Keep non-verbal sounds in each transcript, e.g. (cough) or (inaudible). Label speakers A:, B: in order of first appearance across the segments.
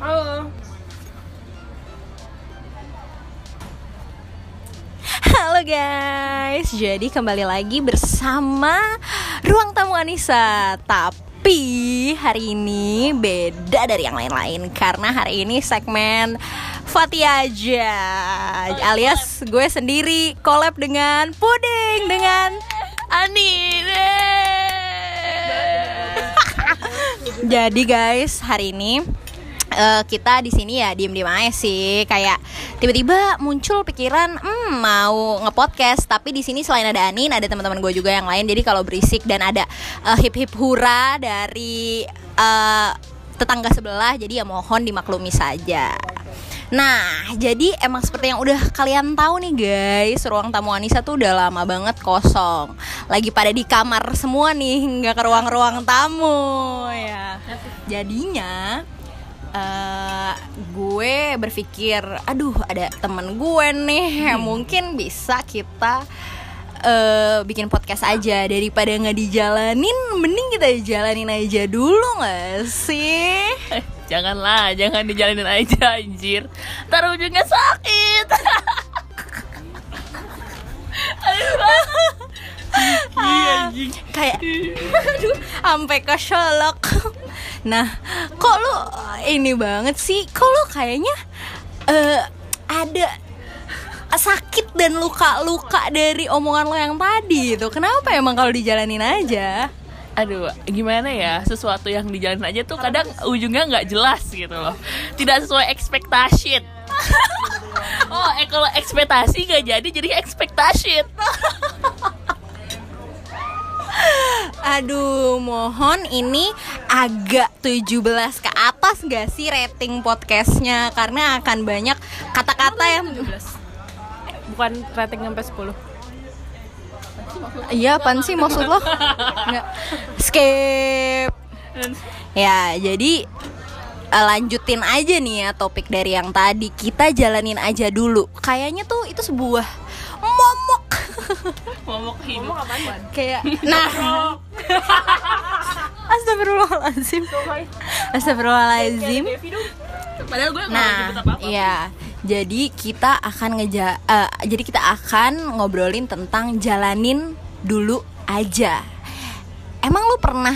A: Halo.
B: Halo guys, jadi kembali lagi bersama Ruang Tamu Anissa. Tapi hari ini beda dari yang lain-lain. Karena hari ini segmen Fatih aja Alias gue sendiri collab dengan Puding Dengan Ani (laughs) Jadi guys, hari ini eh, kita di sini ya diem-diem aja sih kayak tiba-tiba muncul pikiran hmm, mau ngepodcast tapi di sini selain ada Anin ada teman-teman gue juga yang lain jadi kalau berisik dan ada eh, hip-hip hura dari eh, tetangga sebelah jadi ya mohon dimaklumi saja Nah, jadi emang seperti yang udah kalian tahu nih guys, ruang tamu Anissa tuh udah lama banget kosong. Lagi pada di kamar semua nih, nggak ke ruang-ruang tamu ya. Jadinya eh gue berpikir, aduh ada temen gue nih, (laughs) mungkin bisa kita eh bikin podcast aja daripada nggak dijalanin, mending kita jalanin aja dulu nggak sih? (laughs)
A: Janganlah, jangan dijalanin aja anjir. Ntar ujungnya sakit. (laughs) Iya anjing.
B: kayak (laughs) aduh sampai keselak nah kok lu ini banget sih kok lu kayaknya eh ada sakit dan luka-luka dari omongan lo yang tadi itu kenapa emang kalau dijalanin aja
A: Aduh, gimana ya? Sesuatu yang dijalanin aja tuh kadang ujungnya nggak jelas gitu loh. Tidak sesuai expectation. (laughs) oh, eh kalau ekspektasi gak jadi jadi expectation. (laughs)
B: aduh mohon ini agak 17 ke atas gak sih rating podcastnya karena akan banyak kata-kata yang
C: bukan rating sampai 10
B: Iya, apaan sih maksud lo? Nggak. Skip. Ya, jadi eh, lanjutin aja nih ya topik dari yang tadi. Kita jalanin aja dulu. Kayaknya tuh itu sebuah momok. (laughs)
A: Momok hidup.
B: Kayak nah. (laughs) Astagfirullahaladzim Astagfirullahaladzim
A: Padahal gue
B: Nah,
A: apa-apa.
B: iya. Jadi kita akan ngeja eh, jadi kita akan ngobrolin tentang jalanin dulu aja. Emang lu pernah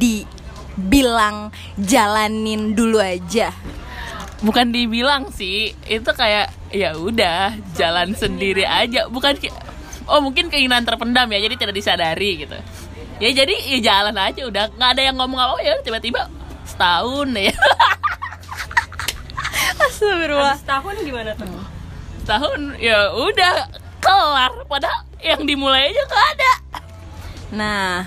B: dibilang jalanin dulu aja?
A: bukan dibilang sih itu kayak ya udah jalan sendiri aja bukan oh mungkin keinginan terpendam ya jadi tidak disadari gitu. Ya jadi ya jalan aja udah. Nggak ada yang ngomong apa ya tiba-tiba setahun ya. (laughs)
B: Astagfirullah.
C: setahun gimana tuh?
A: Setahun ya udah kelar. Padahal yang dimulai aja nggak ada.
B: Nah,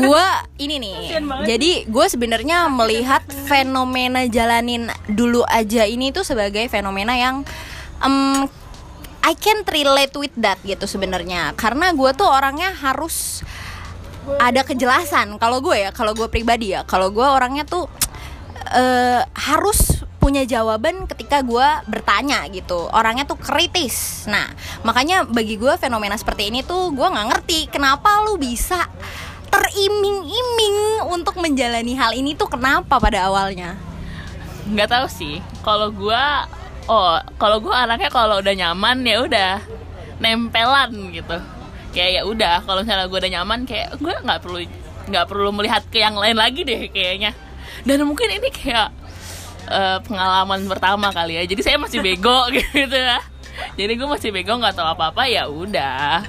B: gua ini nih. Jadi gue sebenarnya melihat fenomena jalanin dulu aja ini tuh sebagai fenomena yang em, I can't relate with that gitu sebenarnya. Karena gue tuh orangnya harus ada kejelasan. Kalau gue ya, kalau gue pribadi ya, kalau gue orangnya tuh eh, harus punya jawaban ketika gue bertanya gitu orangnya tuh kritis nah makanya bagi gue fenomena seperti ini tuh gue nggak ngerti kenapa lu bisa teriming-iming untuk menjalani hal ini tuh kenapa pada awalnya
A: nggak tahu sih kalau gua oh kalau gua anaknya kalau udah nyaman ya udah nempelan gitu. Kayak ya udah kalau misalnya gua udah nyaman kayak gua nggak perlu nggak perlu melihat ke yang lain lagi deh kayaknya. Dan mungkin ini kayak eh, pengalaman pertama kali ya. Jadi saya masih bego (laughs) gitu ya. Jadi gue masih bego nggak tahu apa apa ya udah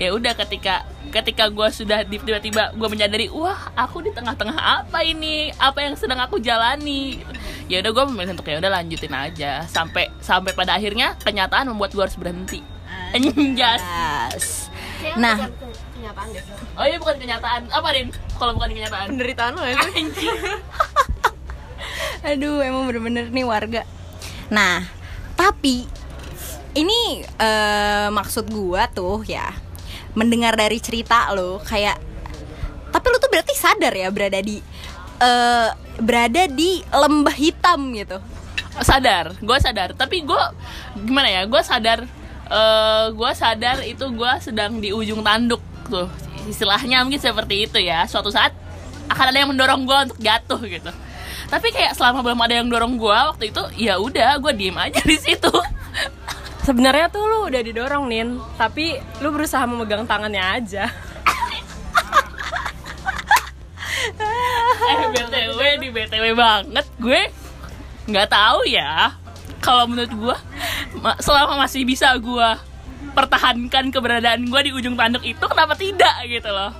A: ya udah ketika ketika gue sudah tiba-tiba gue menyadari wah aku di tengah-tengah apa ini? Apa yang sedang aku jalani? Ya udah gue memilih untuk ya udah lanjutin aja. Sampai sampai pada akhirnya kenyataan membuat gue harus berhenti. Anjas.
B: Yes. nah.
A: oh iya bukan kenyataan. Apa Rin? Kalau bukan kenyataan.
C: Penderitaan lo ya (laughs)
B: aduh emang bener-bener nih warga. Nah tapi ini eh, maksud gua tuh ya mendengar dari cerita lo kayak tapi lu tuh berarti sadar ya berada di eh, berada di lembah hitam gitu.
A: Sadar gue sadar. Tapi gue gimana ya gue sadar eh gue sadar itu gue sedang di ujung tanduk tuh. Istilahnya mungkin seperti itu ya. Suatu saat akan ada yang mendorong gue untuk jatuh gitu. Tapi kayak selama belum ada yang dorong gue waktu itu ya udah gue diem aja di situ
C: Sebenarnya tuh lu udah didorong Nin, tapi lu berusaha memegang tangannya aja.
A: eh btw di btw banget. Gue nggak tahu ya. Kalau menurut gue ma- selama masih bisa gue pertahankan keberadaan gue di ujung tanduk itu kenapa tidak gitu loh.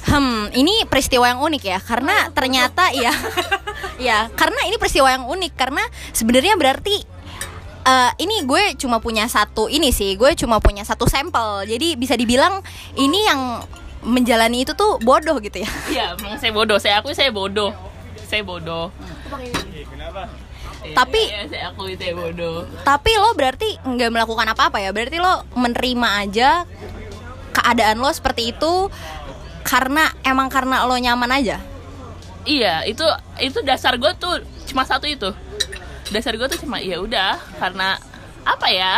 B: Hmm, ini peristiwa yang unik ya, karena ternyata ya, (laughs) ya, karena ini peristiwa yang unik. Karena sebenarnya berarti eh, ini gue cuma punya satu ini sih, gue cuma punya satu sampel, jadi bisa dibilang ini yang menjalani itu tuh bodoh gitu ya. (laughs)
A: iya memang saya bodoh. Saya akui saya bodoh. Saya bodoh.
B: Tapi-
A: Iya, saya akui saya bodoh.
B: Tapi lo berarti nggak melakukan apa-apa ya, berarti lo menerima aja keadaan lo seperti itu karena emang karena lo nyaman aja.
A: iya itu itu dasar gue tuh cuma satu itu dasar gue tuh cuma ya udah karena apa ya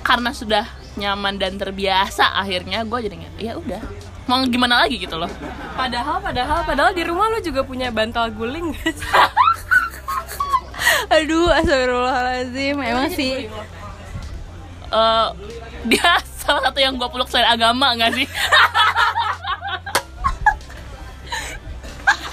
A: karena sudah nyaman dan terbiasa akhirnya gue jadi nggak- ya udah mau gimana lagi gitu loh
C: Padahal, padahal, padahal di rumah lu juga punya bantal guling. (laughs)
B: Aduh, astagfirullahaladzim, emang sih.
A: Eh, (laughs) dia salah satu yang gue peluk selain agama nggak sih (laughs)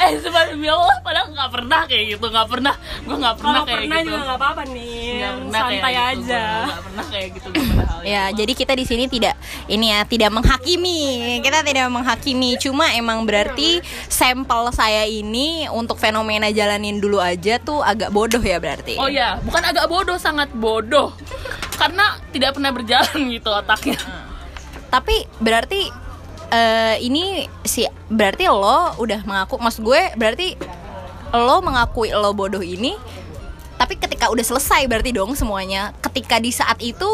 A: eh sumpah demi Allah padahal nggak pernah kayak gitu nggak pernah gue nggak pernah
C: Kalau
A: kayak
C: pernah
A: gitu
C: juga nggak apa-apa nih,
A: pernah
C: santai
A: kayak gitu,
C: aja.
A: gua nggak pernah kayak gitu gua padahal
B: Ya, jadi kita di sini tidak ini ya, tidak menghakimi. Kita tidak menghakimi, cuma emang berarti sampel saya ini untuk fenomena jalanin dulu aja tuh agak bodoh ya berarti.
A: Oh ya, bukan agak bodoh, sangat bodoh. Karena tidak pernah berjalan gitu otaknya.
B: Tapi berarti eh, ini si berarti lo udah mengaku maksud gue berarti lo mengakui lo bodoh ini tapi ketika udah selesai berarti dong semuanya. Ketika di saat itu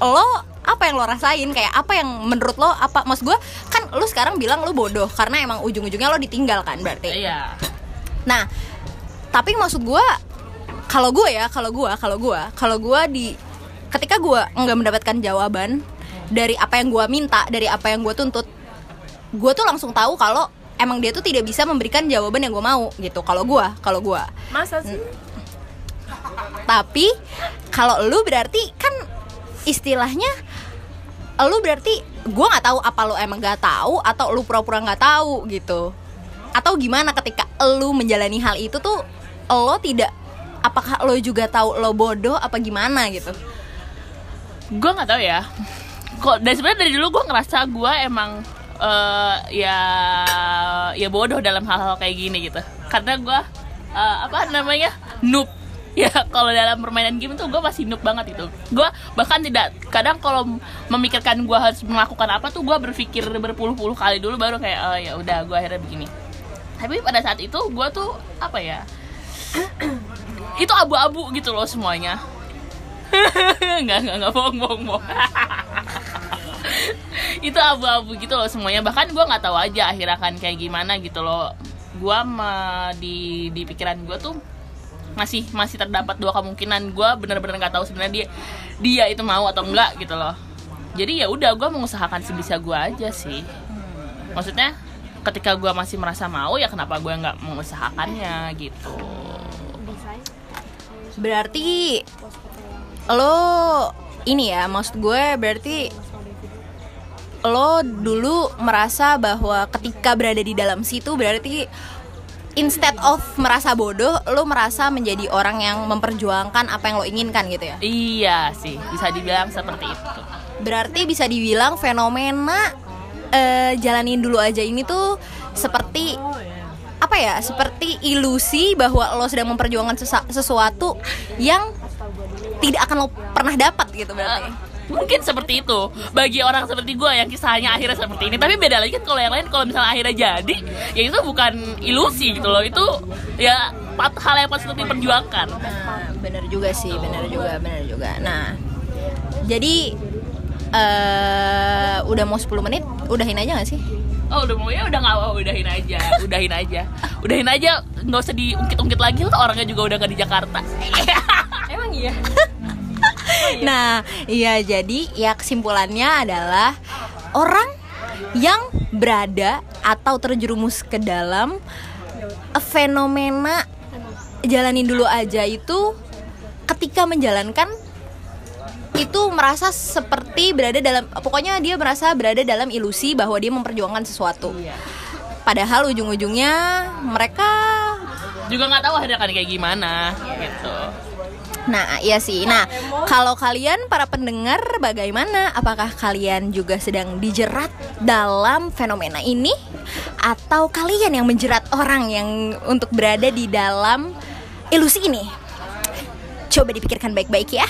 B: lo apa yang lo rasain? Kayak apa yang menurut lo apa maksud gue kan lo sekarang bilang lo bodoh karena emang ujung-ujungnya lo ditinggal kan berarti.
A: Iya.
B: Nah, tapi maksud gue kalau gue ya, kalau gue, kalau gue, kalau gue di ketika gue nggak mendapatkan jawaban dari apa yang gue minta, dari apa yang gue tuntut, gue tuh langsung tahu kalau emang dia tuh tidak bisa memberikan jawaban yang gue mau gitu. Kalau gue, kalau gue.
C: Masa sih?
B: Tapi kalau lu berarti kan istilahnya lu berarti gue nggak tahu apa lu emang nggak tahu atau lu pura-pura nggak tahu gitu atau gimana ketika lu menjalani hal itu tuh lo tidak apakah lo juga tahu lo bodoh apa gimana gitu
A: Gue nggak tahu ya. Kok dari sebenarnya dari dulu gue ngerasa gue emang eh, ya ya bodoh dalam hal-hal kayak gini gitu. Karena gue eh, apa namanya noob. (laughs) Ya kalau dalam permainan game tuh gue masih noob banget itu. Gue bahkan tidak kadang kalau memikirkan gue harus melakukan apa tuh gue berpikir berpuluh-puluh kali dulu baru kayak oh ya udah gue akhirnya begini. Tapi pada saat itu gue tuh apa ya? (clears throat) itu abu-abu gitu loh semuanya. (laughs) nggak nggak nggak bohong bohong bohong (laughs) itu abu-abu gitu loh semuanya. Bahkan gue nggak tahu aja akhir akan kayak gimana gitu loh. Gue di di pikiran gue tuh masih masih terdapat dua kemungkinan. Gue bener-bener nggak tahu sebenarnya dia dia itu mau atau enggak gitu loh. Jadi ya udah gue mengusahakan sebisa gue aja sih. Maksudnya ketika gue masih merasa mau ya kenapa gue nggak mengusahakannya gitu.
B: Berarti lo ini ya maksud gue berarti lo dulu merasa bahwa ketika berada di dalam situ berarti instead of merasa bodoh lo merasa menjadi orang yang memperjuangkan apa yang lo inginkan gitu ya?
A: Iya sih bisa dibilang seperti itu.
B: Berarti bisa dibilang fenomena eh, jalanin dulu aja ini tuh seperti apa ya seperti ilusi bahwa lo sedang memperjuangkan sesuatu yang tidak akan lo pernah dapat gitu berarti
A: mungkin seperti itu. Bagi orang seperti gue yang kisahnya akhirnya seperti ini. Tapi beda lagi kan kalau yang lain kalau misalnya akhirnya jadi ya itu bukan ilusi gitu loh. Itu ya pat- hal yang patut diperjuangkan.
B: Nah, bener juga sih, bener juga, bener juga. Nah, jadi eh udah mau 10 menit, udahin aja gak sih?
A: oh udah mau ya? Udah nggak mau udahin aja udahin aja. Udahin aja nggak usah diungkit-ungkit lagi tuh orangnya juga udah gak di Jakarta.
C: Emang iya? (laughs)
B: Nah, iya jadi ya kesimpulannya adalah orang yang berada atau terjerumus ke dalam fenomena jalanin dulu aja itu ketika menjalankan itu merasa seperti berada dalam pokoknya dia merasa berada dalam ilusi bahwa dia memperjuangkan sesuatu. Padahal ujung-ujungnya mereka
A: juga nggak tahu hasilnya kayak gimana gitu
B: Nah, iya sih. Nah, kalau kalian para pendengar bagaimana? Apakah kalian juga sedang dijerat dalam fenomena ini atau kalian yang menjerat orang yang untuk berada di dalam ilusi ini? Coba dipikirkan baik-baik ya.